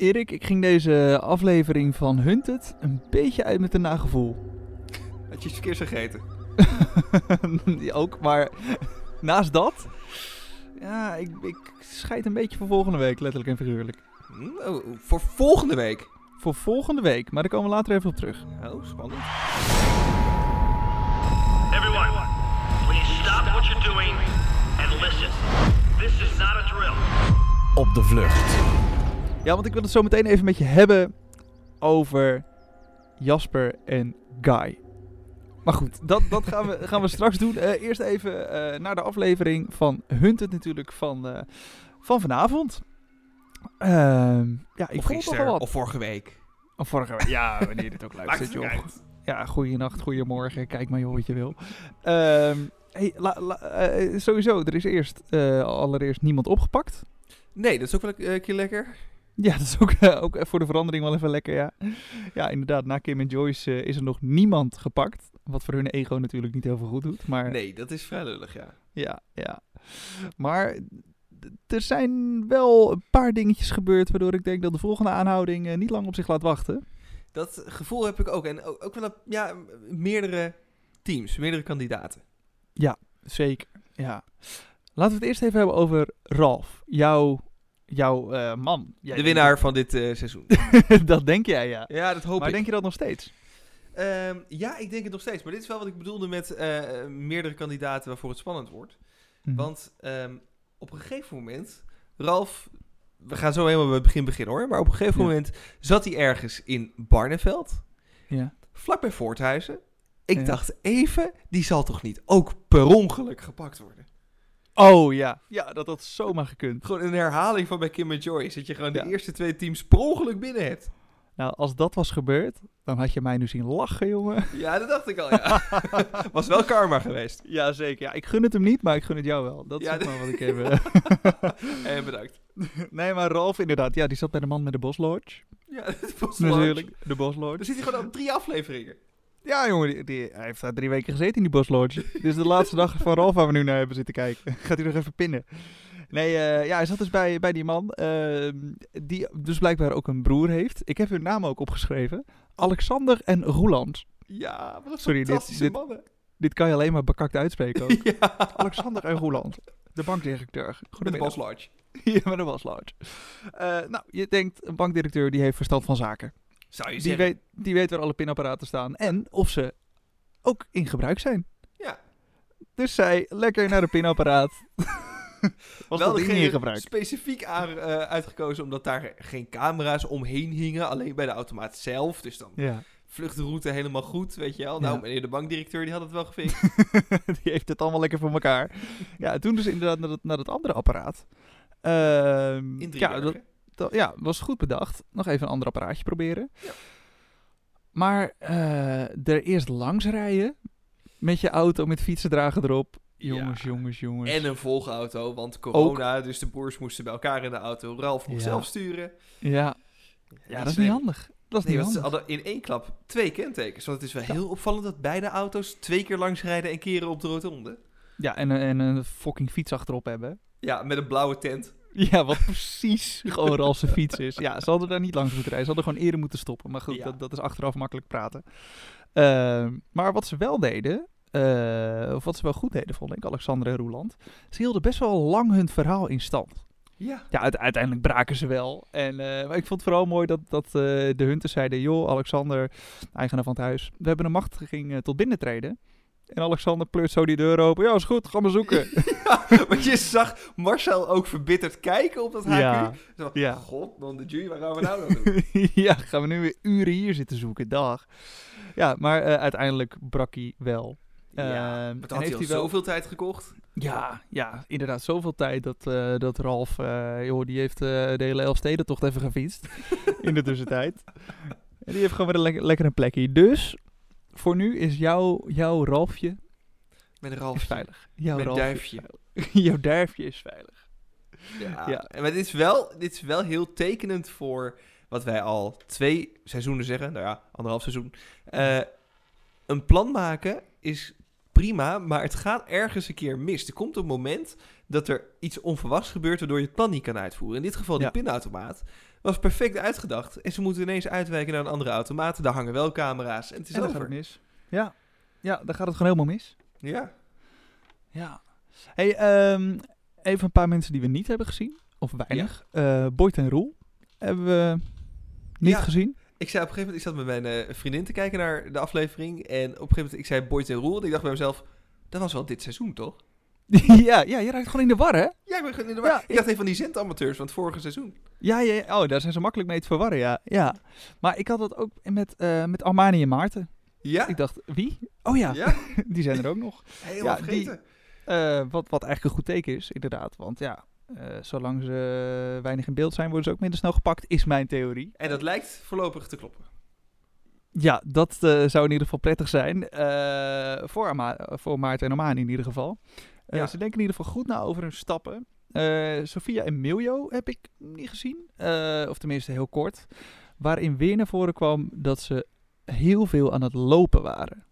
Erik, ik ging deze aflevering van Hunted een beetje uit met een nagevoel. Had je iets verkeers gegeten? Die ook, maar naast dat... Ja, ik, ik scheid een beetje voor volgende week, letterlijk en figuurlijk. Hm, oh, voor volgende week. Voor volgende week, maar daar komen we later even op terug. Oh, spannend. Everyone, please stop what you're doing and listen. This is not a drill. Op de vlucht. Ja, want ik wil het zo meteen even met je hebben over Jasper en Guy. Maar goed, dat, dat gaan, we, gaan we straks doen. Eh, eerst even eh, naar de aflevering van Hunted natuurlijk van, eh, van vanavond. Ehm, ja, ik of gisteren, wat. of vorige week. Of vorige week. Ja, wanneer dit ook luistert, joh. Ja, goeienacht, goeiemorgen. Kijk maar joh wat je wil. Ehm, hey, la- la- sowieso, er is eerst allereerst niemand opgepakt. Nee, dat is ook wel een keer lekker. Ja, dat is ook, eh, ook voor de verandering wel even lekker, ja. Ja, inderdaad, na Kim en Joyce eh, is er nog niemand gepakt. Wat voor hun ego natuurlijk niet heel veel goed doet. Maar Nee, dat is vrij lullig, ja. ja, ja. Maar er zijn wel een paar dingetjes gebeurd... waardoor ik denk dat de volgende aanhouding eh, niet lang op zich laat wachten. Dat gevoel heb ik ook. En ook, ook wel ja, meerdere teams, meerdere kandidaten. Zeker, ja. Laten we het eerst even hebben over Ralf. Jouw, jouw eh, man. Jij de winnaar van dit eh, seizoen. dat denk jij, ja. ja, dat hoop maar ik. denk je dat nog steeds? Ehm, ja, ik denk het nog steeds. Maar dit is wel wat ik bedoelde met eh, meerdere kandidaten waarvoor het spannend wordt. Mhm. Want ehm, op een gegeven moment, Ralf, we gaan zo helemaal bij het begin beginnen hoor. Maar op een gegeven Ja. moment zat hij ergens in Barneveld, Ja. vlakbij Voorthuizen. Ik Ja. dacht even, die zal toch niet ook per ongeluk gepakt worden? Oh ja. Ja, dat had zomaar gekund. Gewoon een herhaling van bij Kim en Joyce. Dat je gewoon Ja. de eerste twee teams per ongeluk binnen hebt. Nou, als dat was gebeurd, dan had je mij nu zien lachen, jongen. Ja, dat dacht ik al, ja. Was wel karma geweest. Ja, zeker. Ja, ik gun het hem niet, maar ik gun het jou wel. Dat is Ja, maar wat ik heb. eh. En bedankt. nee, maar Ralf inderdaad. Ja, die zat bij de man met de Bos Lodge. Ja, het was Natuurlijk, de Bos Dan Lodge. zit hij gewoon op drie afleveringen. Ja, jongen, die, die- hij heeft daar drie weken gezeten in die Bos Lodge. Dit is de laatste dag van Ralf waar we nu naar hebben zitten kijken. Gaat hij nog even pinnen. Nee, eh, ja, hij zat dus bij, bij die man, ehm, die dus blijkbaar ook een broer heeft. Ik heb hun naam ook opgeschreven. Alexander en Roeland. Ja, wat een Sorry, dit- fantastische dit- mannen. Dit kan je alleen maar bekakt uitspreken ook. Ja, Alexander en Roeland, de bankdirecteur. met de Goedemiddag. Bos Lodge. Ja, met een waslood. Eh nou, je denkt, een bankdirecteur die heeft verstand van zaken. Zou je Die zeggen. weet, die weet waar alle pinapparaten staan en of ze ook in gebruik zijn. Ja. Dus zij lekker naar de pinapparaat. Was wel dat niet in gebruik? specifiek aan, eh, uitgekozen omdat daar geen camera's omheen hingen. Alleen bij de automaat zelf. Dus dan Ja, vluchtroute helemaal goed, weet je wel. Nou, Ja. meneer de bankdirecteur die had het wel gefixt. die heeft het allemaal lekker voor elkaar. Ja, toen dus inderdaad naar dat, naar dat andere apparaat. Ehm, In drie ja, dat, werken. Dat- ja, was goed bedacht. Nog even een ander apparaatje proberen. Ja. Maar eh, er eerst langs rijden met je auto met fietsendrager erop. Jongens, Ja. jongens, jongens. En een volgauto, want corona, dus de boers moesten bij elkaar in de auto. Ralf moest Ja. zelf sturen. ja, ja, dat is niet handig. Dat is Nee, niet want ze handig. hadden in één klap twee kentekens. Want het is wel heel opvallend dat beide auto's twee keer langs rijden en keren op de rotonde. Ja, en, een- en een fucking fiets achterop hebben. Ja, met een blauwe tent. Ja, wat precies gewoon Ralf's fiets is. Ja, ze hadden daar niet langs moeten rijden. Ze hadden gewoon eerder moeten stoppen. Maar goed, Ja. dat, dat is achteraf makkelijk praten. Ehm, maar wat ze wel deden, eh, of wat ze wel goed deden, vond ik, Alexander en Roeland. Ze hielden best wel lang hun verhaal in stand. Ja. Ja, uite- uiteindelijk braken ze wel. En, eh, maar ik vond het vooral mooi dat, dat eh, de hunters zeiden... joh, Alexander, eigenaar van het huis... we hebben een machtiging tot binnentreden. En Alexander pleurt zo die deur open. Ja, is goed, ga maar zoeken. Want je zag Marcel ook verbitterd kijken op dat HQ. Ja. Zo Ja. God, dan de jury, waar gaan we nou aan doen? ja, gaan we nu weer uren hier zitten zoeken, dag. Ja, maar eh, uiteindelijk brak hij wel. ja, toen had hij wel- zoveel tijd gekocht. Ja, ja, inderdaad, zoveel tijd dat, eh, dat Ralf, eh, joh, die heeft de hele Elfstedentocht even gefietst in de tussentijd. En die heeft gewoon weer een lekker, lekker een plekje. Dus, voor nu is jouw, jouw Ralfje Met is Ralf. veilig. Jouw Ralfje duifje. jouw duifje is veilig. Ja. Ja. En Maar dit is, wel, dit is wel heel tekenend voor wat wij al twee seizoenen zeggen. Nou ja, anderhalf seizoen. Eh, een plan maken is prima, maar het gaat ergens een keer mis. Er komt een moment dat er iets onverwachts gebeurt waardoor je het plan niet kan uitvoeren. In dit geval die Ja. pinautomaat. Was perfect uitgedacht. En ze moeten ineens uitwijken naar een andere automaat. Daar hangen wel camera's. En het is En gaat over. het mis. Ja. ja, dan gaat het gewoon helemaal mis. Ja. Ja. Hey, ehm, even een paar mensen die we niet hebben gezien. Of weinig. Eh Boyd en Roel hebben we niet Ja. gezien. Ik zei op een gegeven moment, ik zat met mijn eh, vriendin te kijken naar de aflevering. En op een gegeven moment, ik zei Boyd en Roel. En ik dacht bij mezelf, dat was wel dit seizoen, toch? ja, ja, je raakt gewoon in de war, hè? Ja, ik ben gewoon in de war. Ja, ik dacht even van die zendamateurs van het vorige seizoen. Ja, ja, ja. oh, daar zijn ze makkelijk mee te verwarren, ja. ja. Maar ik had dat ook met, eh, met Armani en Maarten. Ja? Ik dacht, wie? Oh ja, Ja? die zijn er ook nog. Helemaal Ja, die-. Eh, wat, wat eigenlijk een goed teken is, inderdaad. Want ja, eh, zolang ze weinig in beeld zijn, worden ze ook minder snel gepakt, is mijn theorie. En dat lijkt voorlopig te kloppen. Ja, dat zou in ieder geval prettig zijn. voor, Ama- voor Maarten en Armani in ieder geval. Eh, Ja. Ze denken in ieder geval goed na over hun stappen. Eh Sofia en Miljo heb ik niet gezien. Eh, of tenminste heel kort. Waarin weer naar voren kwam dat ze heel veel aan het lopen waren.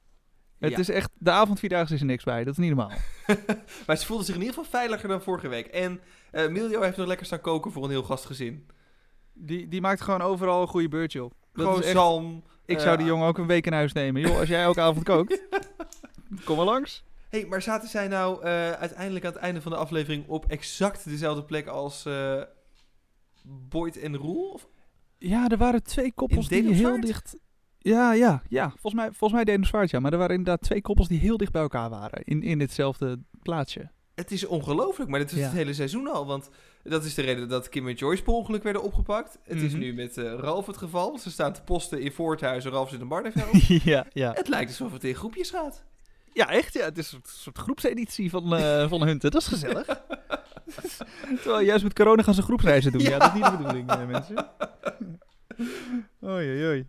Het Ja. is echt, de avondvierdaagse is er niks bij. Dat is niet normaal. maar ze voelden zich in ieder geval veiliger dan vorige week. En Miljo heeft nog lekker staan koken voor een heel gastgezin. Die, die maakt gewoon overal een goede beurt, joh. Dat Gewoon echt- zalm. Ik zou die jongen ook een week in huis nemen. Joh, als jij elke avond kookt, kom maar langs. Hey, maar zaten zij nou eh, uiteindelijk aan het einde van de aflevering op exact dezelfde plek als eh Boyd en Roel? Of- Ja, er waren twee koppels In die heel dicht... Ja, ja, ja. Volgens mij, volgens mij zwaard, ja. Maar er waren inderdaad twee koppels die heel dicht bij elkaar waren. In, in ditzelfde plaatsje. Het is ongelooflijk, maar dit is Ja. het hele seizoen al. Want dat is de reden dat Kim en Joyce per ongeluk werden opgepakt. Het is Mhm. nu met eh, Ralf het geval. Ze staan te posten in Voorthuis en Ralf zit een Barneveld. ja, ja. het lijkt alsof het in groepjes gaat. Ja, echt. Ja. Het is een soort, groepseditie van, eh van Hunten. Dat is gezellig. Terwijl juist met corona gaan ze groepsreizen doen. Ja, Ja. dat is niet de bedoeling, eh, mensen. Oei, oei, oei.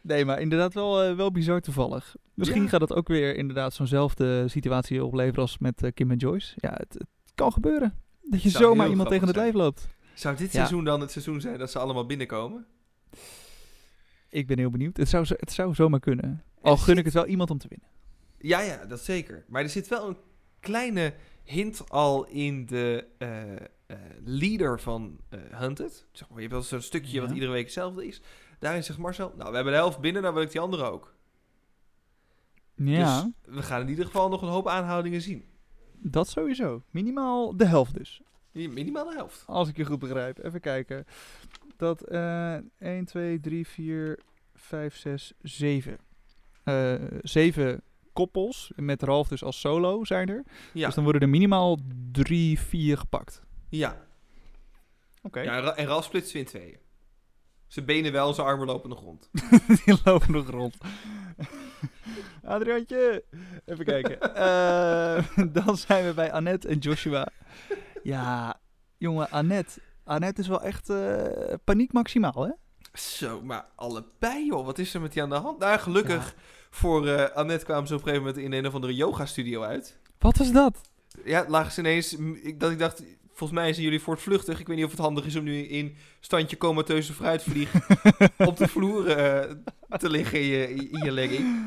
Nee, maar inderdaad wel, eh, wel bizar toevallig. Misschien Ja. gaat het ook weer inderdaad zo'nzelfde situatie opleveren als met Kim en Joyce. Ja, het, het kan gebeuren. Dat je Zou zomaar iemand tegen het lijf loopt. Zou dit Ja. seizoen dan het seizoen zijn dat ze allemaal binnenkomen? Ik ben heel benieuwd. Het zou, zo- het zou zomaar kunnen. Al gun ik het wel iemand om te winnen. Ja, ja, dat zeker. Maar er zit wel een kleine hint al in de eh, eh, leader van eh, Hunted. Zeg maar, je hebt wel zo'n stukje wat iedere week hetzelfde is. Daarin zegt Marcel, nou, we hebben de helft binnen, dan wil ik die andere ook. Ja, Dus we gaan in ieder geval nog een hoop aanhoudingen zien. dat sowieso. Minimaal de helft dus. Minimaal de helft. Als ik je goed begrijp. Even kijken. Dat eh 1, 2, 3, 4, 5, 6, 7. Eh 7 koppels met Ralf dus als solo zijn er. Ja, Dus dan worden er minimaal 3, 4 gepakt. ja. Oké. ja en Ra- en Ralf splitst ze in tweeën. Zijn benen wel, zijn armen lopen nog rond. Die lopen nog rond. Adriantje, even kijken. Eh, dan zijn we bij Annette en Joshua. Ja, jongen, Annette. Annette is wel echt eh, paniek maximaal, hè? Zo, maar allebei joh, wat is er met die aan de hand? Nou, gelukkig voor eh Annette kwamen ze op een gegeven moment in een of andere yoga studio uit. Wat is dat? Ja, lagen ze ineens, ik, dat ik dacht, volgens mij zijn jullie voortvluchtig. Ik weet niet of het handig is om nu in standje comateuze fruitvlieg op de vloer eh, te liggen in je, in je legging.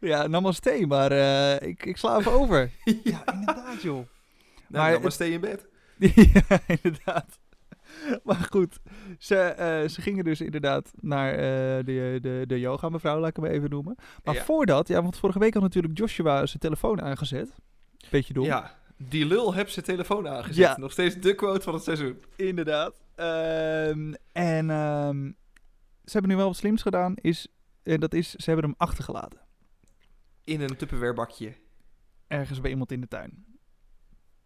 Ja, namaste, maar eh, ik, ik sla even over. ja, inderdaad, joh. Nou, Maar het- stay in bed. ja, inderdaad. Maar goed, ze, eh, ze gingen dus inderdaad naar eh, de, de, de yoga mevrouw, laat ik hem even noemen. Maar Ja. voordat, ja, want vorige week had natuurlijk Joshua zijn telefoon aangezet. Beetje dom. Ja, die lul heeft zijn telefoon aangezet. Ja. Nog steeds de quote van het seizoen. Inderdaad. Ehm, en ehm, ze hebben nu wel wat slims gedaan, is, en dat is, ze hebben hem achtergelaten. In een Tupperware bakje. Ergens bij iemand in de tuin.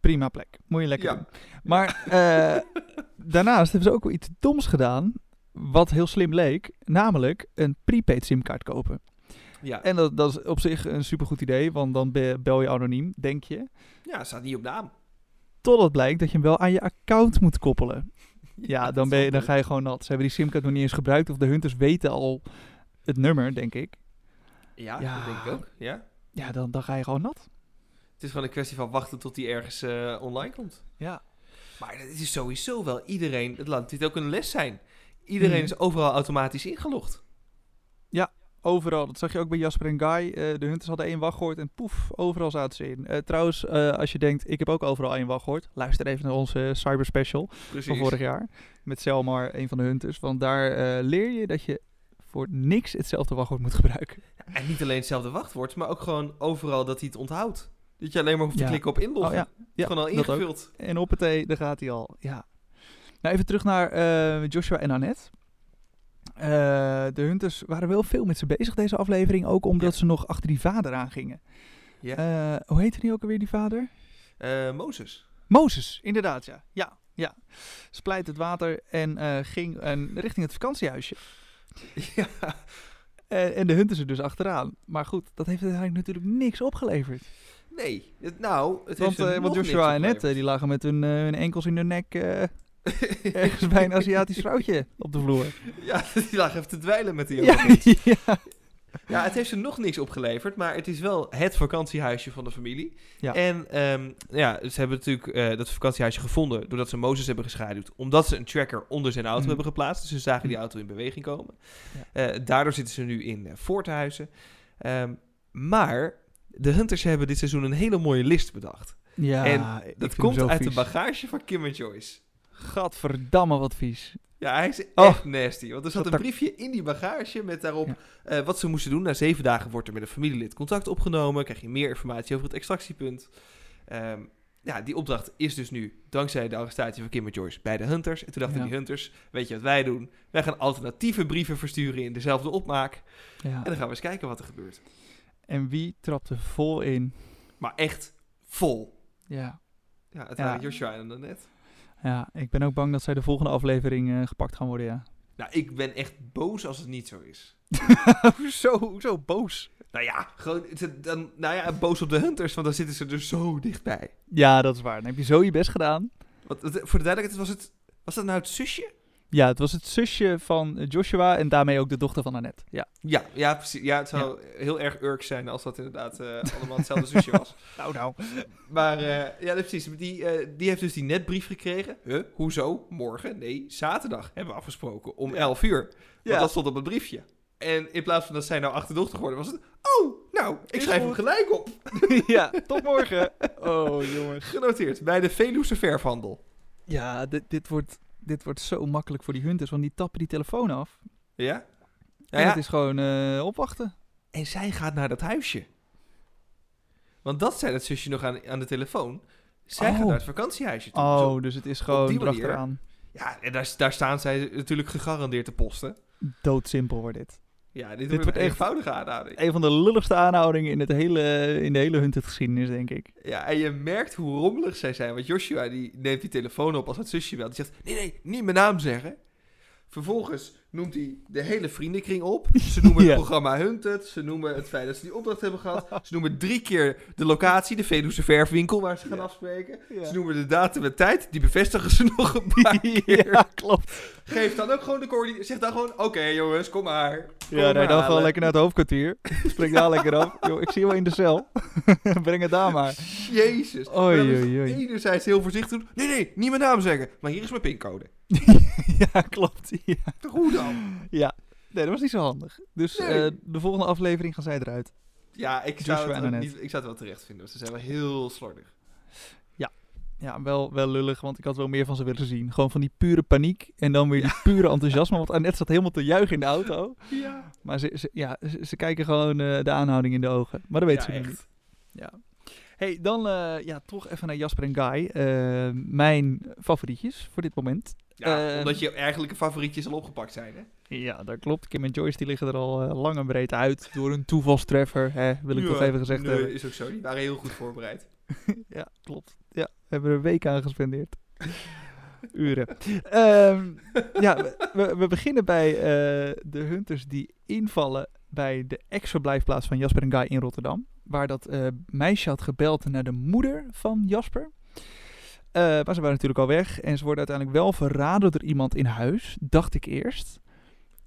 Prima plek. Moet je lekker Ja. doen. Maar eh, daarnaast hebben ze ook wel iets doms gedaan. Wat heel slim leek. Namelijk een prepaid simkaart kopen. Ja, En dat, dat is op zich een supergoed idee. Want dan be- bel je anoniem, denk je. ja staat niet op naam. Totdat blijkt dat je hem wel aan je account moet koppelen. Ja, dan, ben je, dan ga je gewoon nat. Ze hebben die simkaart nog niet eens gebruikt. Of de hunters weten al het nummer, denk ik. Ja, Ja. dat denk ik ook. Ja. Ja, dan, dan ga je gewoon nat. Het is gewoon een kwestie van wachten tot die ergens eh, online komt. Ja. Maar het is sowieso wel iedereen. Het laat dit ook een les zijn. Iedereen Mhm. is overal automatisch ingelogd. Overal, dat zag je ook bij Jasper en Guy. eh, de hunters hadden één wachtwoord en poef, overal zaten ze in. Eh, trouwens, als je denkt, ik heb ook overal één wachtwoord. Luister even naar onze cyber special Precies. van vorig jaar. Met Selmar, een van de hunters. Want daar leer je dat je voor niks hetzelfde wachtwoord moet gebruiken. En niet alleen hetzelfde wachtwoord, maar ook gewoon overal dat hij het onthoudt. Dat je alleen maar hoeft te Ja. klikken op inloggen. Oh ja, ja, Gewoon al ingevuld. En op het daar gaat hij al. Ja. Nou, even terug naar eh, Joshua en Annette. Eh, de hunters waren wel veel met ze bezig deze aflevering. Ook omdat Ja. ze nog achter die vader aangingen. Ja. Eh, hoe heette die ook alweer, die vader? Mozes. Mozes, inderdaad, ja. Ja, ja. Splijt het water en ging richting het vakantiehuisje. ja. En, en de hunters er dus achteraan. Maar goed, dat heeft uiteindelijk natuurlijk niks opgeleverd. Nee. Het, nou, het Want, heeft eh, want Joshua en Annette, opgeleverd. die lagen met hun, eh, hun enkels in hun nek eh, ergens bij een Aziatisch vrouwtje op de vloer. Ja, die lag even te dwijlen met die Ja, ja. Ja, het heeft ze nog niks opgeleverd, maar het is wel het vakantiehuisje van de familie. Ja. En ehm, ja, ze hebben natuurlijk eh, dat vakantiehuisje gevonden doordat ze Mozes hebben geschaduwd. Omdat ze een tracker onder zijn auto Mhm. hebben geplaatst. Dus ze zagen die auto in beweging komen. Ja. Eh, daardoor zitten ze nu in uh, Voorthuizen. Ehm, maar de Hunters hebben dit seizoen een hele mooie list bedacht. Ja, En Dat komt uit de bagage van Kim en Joyce. Gadverdamme, wat vies. Ja, hij is Oh. echt nasty. Want er zat een briefje in die bagage met daarop Ja. eh, wat ze moesten doen. Na zeven dagen wordt er met een familielid contact opgenomen. Krijg je meer informatie over het extractiepunt. Ehm, ja, die opdracht is dus nu dankzij de arrestatie van Kim en Joyce bij de Hunters. En toen dachten Ja. die Hunters, weet je wat wij doen? Wij gaan alternatieve brieven versturen in dezelfde opmaak. Ja. En dan gaan we eens kijken wat er gebeurt. En wie trapte vol in? Maar echt vol. Ja. Ja, het Ja. waren Joshua en Annette. ja, ik ben ook bang dat zij de volgende aflevering eh, gepakt gaan worden, ja. Nou, ik ben echt boos als het niet zo is. hoezo, hoezo boos? Nou ja, gewoon, dan, nou ja, boos op de Hunters, want dan zitten ze er zo dichtbij. Ja, dat is waar. Dan heb je zo je best gedaan. Het- voor de duidelijkheid, was, het, was dat nou het zusje? Ja, het was het zusje van Joshua en daarmee ook de dochter van Annette. Ja. Ja, ja, precies. Ja, het zou heel erg urk zijn als dat inderdaad eh, allemaal hetzelfde zusje was. Nou, nou. Maar eh, ja, precies. Die, eh, die heeft dus die netbrief gekregen. Huh? Hoezo? Morgen? Nee, zaterdag hebben we afgesproken om 11 uur. Want Ja. dat stond op het briefje. En in plaats van dat zij nou achterdochter geworden was het... Oh, nou, ik Is schrijf hem gelijk op. ja, tot morgen. Oh, jongens. Genoteerd bij de Veluwse verfhandel. Ja, dit, dit, wordt, dit wordt zo makkelijk voor die hunters, want die tappen die telefoon af. Ja? Ja, en ja. het is gewoon eh, opwachten. En zij gaat naar dat huisje. Want dat zei dat zusje nog aan, aan de telefoon. Zij Oh. gaat naar het vakantiehuisje toe. Oh, Zo- dus het is gewoon erachteraan. Ja, en daar, daar staan zij natuurlijk gegarandeerd te posten. Doodsimpel wordt dit. Ja, dit, Dit wordt een eenvoudige aanhouding. Een van de lulligste aanhoudingen in, het hele, in de hele Hunted-geschiedenis, denk ik. Ja, en je merkt hoe rommelig zij zijn. Want Joshua die neemt die telefoon op als het zusje belt. Die zegt, nee, nee, niet mijn naam zeggen. Vervolgens noemt hij de hele vriendenkring op. Ze noemen Ja. het programma Hunted. Ze noemen het feit dat ze die opdracht hebben gehad. Ze noemen drie keer de locatie, de Veluwse verfwinkel waar ze gaan Ja. afspreken. Ja. Ze noemen de datum en tijd. Die bevestigen ze nog een paar keer. ja, klopt. Geef dan ook gewoon de coördinaten. Zeg dan gewoon, oké jongens, kom maar. Kom Ja, rijd dan gewoon lekker naar het hoofdkwartier. Spreek daar lekker af. Yo, ik zie je wel in de cel. Breng het daar maar. Jezus. Oei, oei, oei. Enerzijds heel voorzichtig doen. Nee, nee, niet mijn naam zeggen. Maar hier is mijn pincode. ja, klopt. Ja. Hoe dan? ja. Nee, dat was niet zo handig. Dus Nee. eh, de volgende aflevering gaan zij eruit. Ja, ik Joshua zou, het niet, ik zou het wel terecht vinden. Ze zijn wel heel slordig. Ja, wel, wel lullig, want ik had wel meer van ze willen zien. Gewoon van die pure paniek en dan weer die pure enthousiasme. Want Annette zat helemaal te juichen in de auto. Ja. Maar ze, ze, ja, ze, ze kijken gewoon eh, de aanhouding in de ogen. Maar dat weet Ja, ze echt. niet. Ja. Hey, dan eh, ja, toch even naar Jasper en Guy. Eh, mijn favorietjes voor dit moment. Ja, Eh, omdat je eigenlijke favorietjes al opgepakt zijn, hè? Ja, dat klopt. Kim en Joyce die liggen er al lang en breed uit door een toevalstreffer. Hè, wil ik toch even gezegd nee, hebben. is ook zo. Die waren heel goed voorbereid. Ja, klopt. Ja, we hebben er een week aan gespendeerd. Uren. Ehm, ja, we- we, beginnen bij de hunters die invallen bij de ex-verblijfplaats van Jasper en Guy in Rotterdam. Waar dat eh, meisje had gebeld naar de moeder van Jasper. Eh, maar ze waren natuurlijk al weg en ze worden uiteindelijk wel verraden door iemand in huis, dacht ik eerst.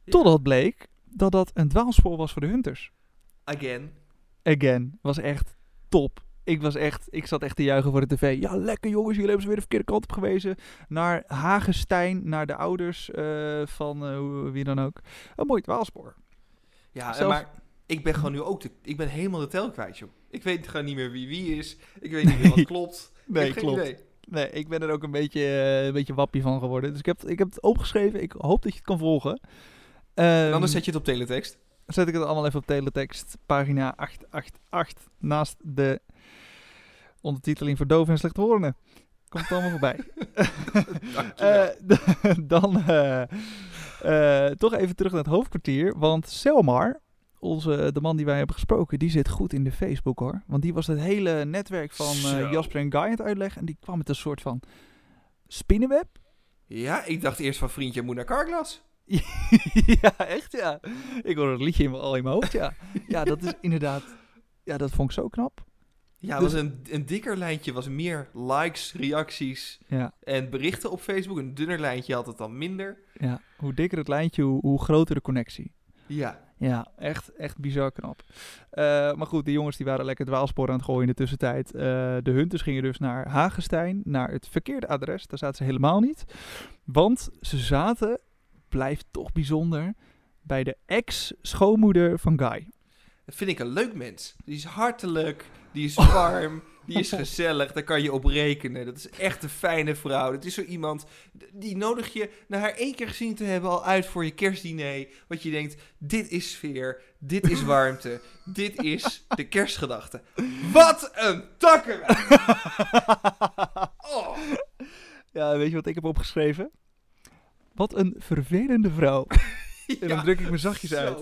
Totdat bleek dat dat een dwaalspoor was voor de hunters. Again. Again, was echt top. Ik was echt, ik zat echt te juichen voor de tv. Ja, lekker jongens, jullie hebben ze weer de verkeerde kant op gewezen. Naar Hagestein, naar de ouders eh, van wie dan ook. Een mooi dwaalspoor. Ja, Zelf- maar ik ben gewoon nu ook... De, ik ben helemaal de tel kwijt, joh. Ik weet gewoon niet meer wie wie is. Ik weet niet meer wat klopt. ik Nee, geen klopt. idee. Nee, ik ben er ook een beetje, eh, een beetje wappie van geworden. Dus ik heb, ik heb het opgeschreven. Ik hoop dat je het kan volgen. En Ehm, anders zet je het op teletext. zet ik het allemaal even op teletext. Pagina 888. Naast de ondertiteling voor doven en slechthorenden. Komt het allemaal voorbij. Eh, dan eh, toch even terug naar het hoofdkwartier. Want Selmar, onze, de man die wij hebben gesproken, die zit goed in de Facebook hoor. Want die was het hele netwerk van eh, Jasper en Guy aan het uitleggen. En die kwam met een soort van spinnenweb. ja, ik dacht eerst van vriendje moet naar Carglass. ja, echt ja. Ik hoor het liedje in, al in mijn hoofd, ja. Ja, dat is inderdaad... Ja, dat vond ik zo knap. Ja, Dus- was een, een dikker lijntje was meer likes, reacties Ja, en berichten op Facebook. Een dunner lijntje had het dan minder. ja. Hoe dikker het lijntje, hoe, hoe groter de connectie. Ja, Ja, echt, echt bizar knap. Eh, maar goed, de jongens die waren lekker dwaalsporen aan het gooien in de tussentijd. Eh, de Hunters gingen dus naar Hagestein, naar het verkeerde adres. Daar zaten ze helemaal niet. Want ze zaten, blijft toch bijzonder, bij de ex-schoonmoeder van Guy. dat vind ik een leuk mens. Die is hartelijk, die is warm, die is gezellig. Daar kan je op rekenen. Dat is echt een fijne vrouw. Dat is zo iemand, die nodig je na haar één keer gezien te hebben al uit voor je kerstdiner. Wat je denkt, dit is sfeer, dit is warmte, dit is de kerstgedachte. Wat een takker! Oh. Ja, weet je wat ik heb opgeschreven? Wat een vervelende vrouw. En dan druk ik me zachtjes uit.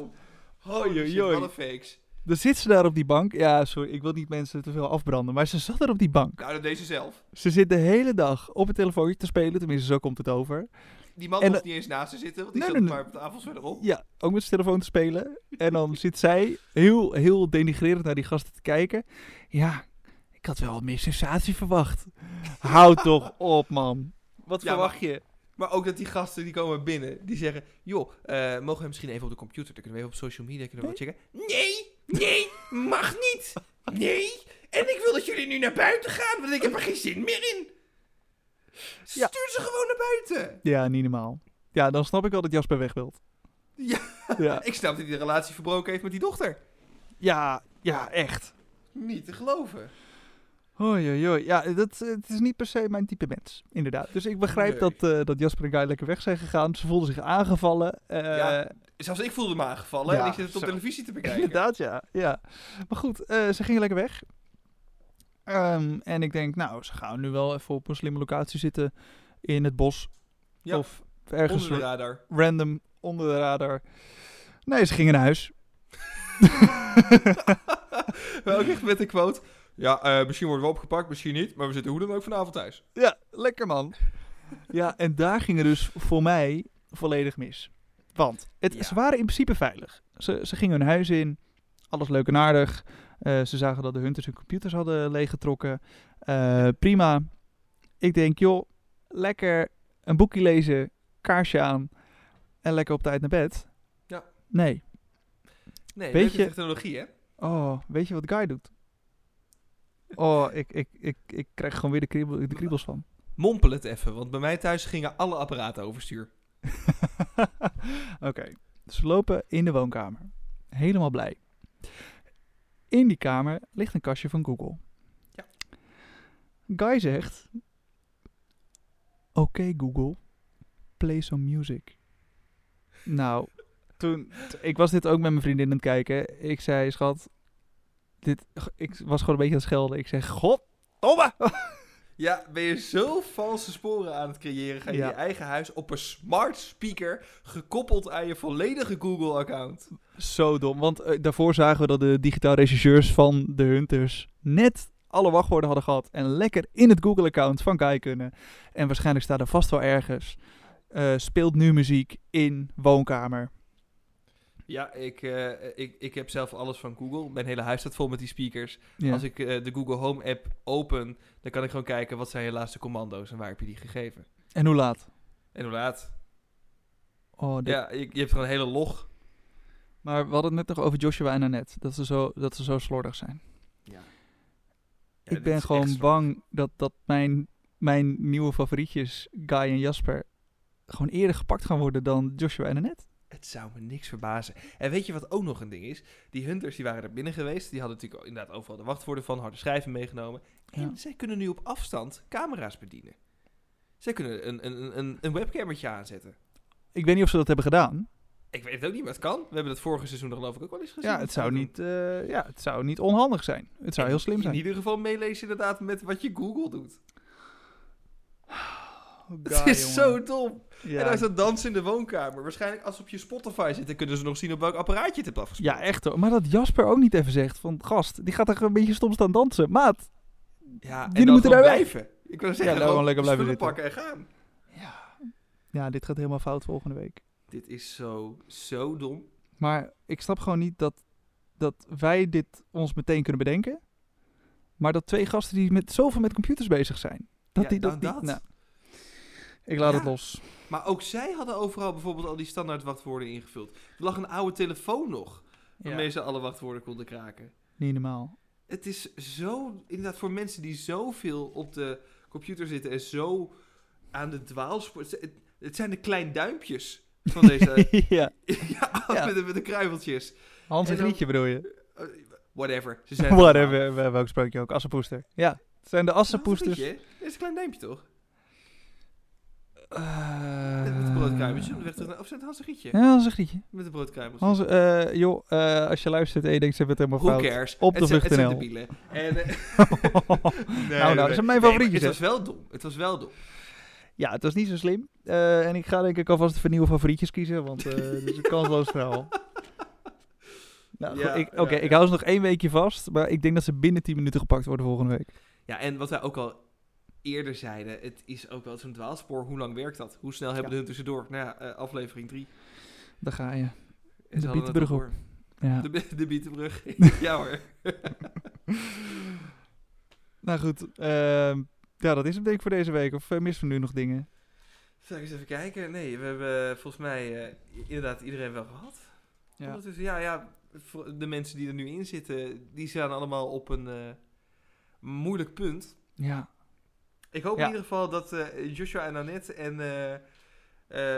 Hoi, shit, oei. wat een fakes. Dan zit ze daar op die bank. Ja, sorry, ik wil niet mensen te veel afbranden. Maar ze zat er op die bank. Nou, dat deed ze zelf. Ze zit de hele dag op het telefoontje te spelen. Tenminste, zo komt het over. Die man En mocht niet eens naast ze zitten, want die Nee, zat nee, maar op de tafel verderop. Ja, ook met zijn telefoon te spelen. En dan zit zij heel, heel denigrerend naar die gasten te kijken. Ja, ik had wel wat meer sensatie verwacht. Houd toch op, man. Wat Ja, verwacht je? Maar ook dat die gasten die komen binnen, die zeggen... joh, eh, mogen we misschien even op de computer? Dan kunnen we even op social media kunnen we wat checken. Nee, nee, mag niet. Nee, en ik wil dat jullie nu naar buiten gaan, want ik heb er geen zin meer in. Ja. Stuur ze gewoon naar buiten. Ja, niet normaal. Ja, dan snap ik wel dat Jasper weg wilt. Ja. Ja, Ik snap dat hij de relatie verbroken heeft met die dochter. ja, ja echt. Niet te geloven. Hoi, hoi, hoi. Ja, dat, eh, het is niet per se mijn type mens, inderdaad. Dus ik begrijp Nee. dat, eh, dat Jasper en Guy lekker weg zijn gegaan. Ze voelden zich aangevallen. eh, Ja, Zelfs ik voelde me aangevallen Ja, en ik zit het op zo. televisie te bekijken. Inderdaad, ja. ja. Maar goed, eh, ze gingen lekker weg. Ehm, en ik denk, nou, ze gaan nu wel even op een slimme locatie zitten in het bos. Ja, Of ergens Onder de radar. random onder de radar. Nee, ze gingen naar huis. Ook echt met de quote. Ja, eh, misschien worden we opgepakt, misschien niet. Maar we zitten hoe dan ook vanavond thuis. Ja, lekker man. Ja, en daar ging het dus voor mij volledig mis. Want het, Ja. ze waren in principe veilig. Ze, ze gingen hun huis in, alles leuk en aardig. Eh, ze zagen dat de hunters hun computers hadden leeggetrokken. Eh, prima. Ik denk, joh, lekker een boekje lezen, kaarsje aan en lekker op tijd naar bed. Ja. Nee. Nee, Weet je- technologie, hè? Oh, weet je wat Guy doet? Oh, ik, ik, ik, ik krijg gewoon weer de, kriebel, de kriebels van. Mompel het even, want bij mij thuis gingen alle apparaten overstuur. Oké, dus we lopen in de woonkamer. Helemaal blij. In die kamer ligt een kastje van Google. Ja. Guy zegt... Oké Google, play some music. Nou, toen... Ik was dit ook met mijn vriendin aan het kijken. Ik zei, schat... Dit, ik was gewoon een beetje aan het schelden. Ik zeg, goddomme! Ja, ben je zo valse sporen aan het creëren? Ga je Ja. je eigen huis op een smart speaker gekoppeld aan je volledige Google-account? Zo dom, want eh, daarvoor zagen we dat de digitaal rechercheurs van de Hunters net alle wachtwoorden hadden gehad en lekker in het Google-account van Guy kunnen. En waarschijnlijk staat er vast wel ergens, eh, speelt nu muziek in woonkamer. Ja, ik, eh, ik, ik heb zelf alles van Google. Mijn hele huis staat vol met die speakers. Ja. Als ik eh, de Google Home app open, dan kan ik gewoon kijken wat zijn je laatste commando's en waar heb je die gegeven. En hoe laat? En hoe laat? Oh, dit- Ja, je, je hebt gewoon een hele log. Maar we hadden het net nog over Joshua en Annette, dat ze zo, dat ze zo slordig zijn. Ja. ik ben gewoon bang dat, dat mijn, mijn nieuwe favorietjes, Guy en Jasper, gewoon eerder gepakt gaan worden dan Joshua en Annette. Het zou me niks verbazen. En weet je wat ook nog een ding is? Die hunters die waren er binnen geweest. Die hadden natuurlijk inderdaad overal de wachtwoorden van harde schijven meegenomen. En Ja. zij kunnen nu op afstand camera's bedienen. Zij kunnen een, een, een, een webcammertje aanzetten. Ik weet niet of ze dat hebben gedaan. Ik weet het ook niet, maar het kan. We hebben het vorige seizoen geloof ik ook wel eens gezien. Ja, Dat het zou, niet, eh, ja, het zou niet onhandig zijn. Het zou En heel slim In zijn. ieder geval meelezen inderdaad met wat je Google doet. Oh, het guy, is jongen. zo dom. Ja. En daar dat dansen in de woonkamer. Waarschijnlijk als ze op je Spotify zitten, kunnen ze nog zien op welk apparaatje je het hebt afgespeeld. Ja, echt hoor. Maar dat Jasper ook niet even zegt van... Gast, die gaat er een beetje stom staan dansen. Maat. Ja, en Jullie dan moeten daar weg. blijven. Ik wil Ja, zeggen, daar gewoon gewoon lekker blijven zitten. pakken en gaan. Ja, dit gaat helemaal fout volgende week. Dit is zo, zo dom. Maar ik snap gewoon niet dat, dat wij dit ons meteen kunnen bedenken. Maar dat twee gasten die met zoveel met computers bezig zijn. Dat Ja, die dat, die, dat. nou. Ik laat Ja. het los. Maar ook zij hadden overal bijvoorbeeld al die standaard wachtwoorden ingevuld. Er lag een oude telefoon nog, waarmee ze alle wachtwoorden konden kraken. Niet normaal. Het is zo, inderdaad, voor mensen die zoveel op de computer zitten en zo aan de dwaalspoor... Het, het- het zijn de klein duimpjes van deze... ja. ja. Met, de, met de kruimeltjes. Hans en Grietje bedoel je? Eh, whatever. Ze zijn het Whatever, welk sprookje ook. Assenpoester. Ja, het zijn de assenpoesters. Dit is een klein duimpje, toch? Eh, Met, met een broodkruimeltje. Of zijn het Hans en Gietje? Ja, Hans en Grietje. Met een broodkruimeltje. Hans, eh, joh, eh, als je luistert en je denkt ze hebben het helemaal fout. cares? Op de Het zijn- Het zijn vlucht.nl. debielen. En, eh, nee, nou, dat zijn mijn maar favorietjes, Het was wel dom. Het was wel dom. Ja, het was niet zo slim. Eh, en ik ga denk ik alvast voor nieuwe favorietjes kiezen, want eh het is een kansloos verhaal. Nou, Ja, goed, ik- Oké, ja, ik ja. hou ze nog één weekje vast, maar ik denk dat ze binnen 10 minuten gepakt worden volgende week. Ja, en wat wij ook al eerder zeiden, het is ook wel zo'n dwaalspoor. Hoe lang werkt dat? Hoe snel hebben Ja. de hun tussendoor? Nou ja, eh, aflevering 3. Daar ga je. En het Bietenbrug op. Ja. De, de Bietenbrug. ja hoor. Nou goed, ehm, ja, dat is het denk ik voor deze week. Of eh, missen we nu nog dingen? Zal ik eens even kijken? Nee, we hebben volgens mij eh, inderdaad iedereen wel gehad. Ja. Ja, ja, de mensen die er nu in zitten, die staan allemaal op een eh, moeilijk punt. Ja. Ik hoop Ja. in ieder geval dat eh, Joshua en Annette en, eh,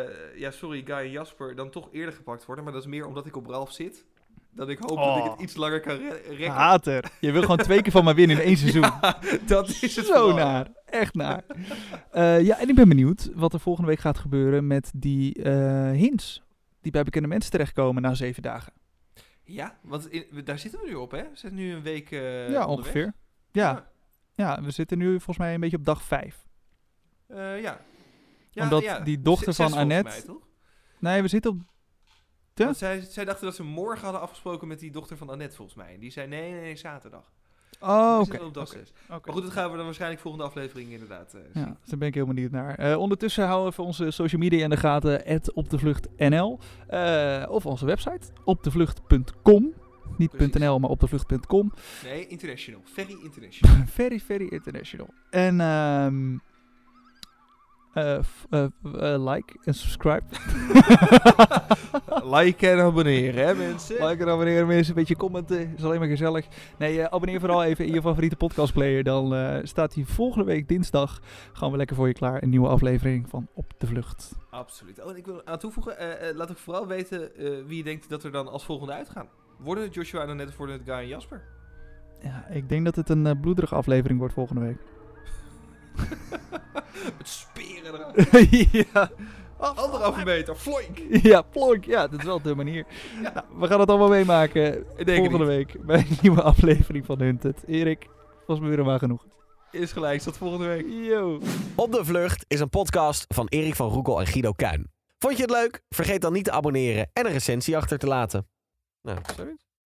eh, ja, sorry, Guy en Jasper dan toch eerder gepakt worden. Maar dat is meer omdat ik op Ralf zit. Dat ik hoop dat ik Oh. het iets langer kan re- rekken. Hater. Je wil gewoon twee keer van mij winnen in één seizoen. Ja, dat is het Zo vooral. naar. Echt naar. Ja, en ik ben benieuwd wat er volgende week gaat gebeuren met die hints. Die bij bekende mensen terechtkomen na zeven dagen. Ja, want in- daar zitten we nu op, hè? We zijn nu een week ja, onderweg. ongeveer. Ja. ja, we zitten nu volgens mij een beetje op dag vijf. Eh, ja. ja. Omdat ja. die dochter van Annette- mij, toch? Nee, we zitten op... Ja? Zij, zij dachten dat ze morgen hadden afgesproken met die dochter van Annette, volgens mij. Die zei nee, nee, nee, zaterdag. Oh, oké. zitten op dag Oké. zes. Oké. Maar goed, dat gaan we dan waarschijnlijk volgende aflevering inderdaad eh, zien. Ja, daar ben ik heel benieuwd naar. Eh, ondertussen houden we even onze social media in de gaten. Het op de vlucht NL. Eh, of onze website. Opdevlucht.com. Niet. .nl, maar opdevlucht.com. Nee, international. Very international. very, very international. En eh, like en subscribe. like en abonneren, hè mensen? like en abonneren mensen. Een beetje commenten. Is alleen maar gezellig. Nee, abonneer vooral even in je favoriete podcastplayer. Dan staat hij volgende week dinsdag. Gaan we lekker voor je klaar. Een nieuwe aflevering van Op de Vlucht. Absoluut. Oh, en ik wil aan toevoegen, laat ook vooral weten wie je denkt dat er dan als volgende uitgaan. Worden het Joshua en Annette, worden het Guy en Jasper? Ja, ik denk dat het een eh, bloederige aflevering wordt volgende week. Met speren eraan. ja. Anderhalve meter, floink! Ja, plonk. Ja, dat is wel de manier. Nou, we gaan het allemaal meemaken Ik denk het volgende week bij een nieuwe aflevering van Hunted. Erik, was me weer een waar genoeg. Is gelijk, tot volgende week. Yo. Op de Vlucht is een podcast van Erik van Roekel en Guido Kuin. Vond je het leuk? Vergeet dan niet te abonneren en een recensie achter te laten. Nou, zoiets.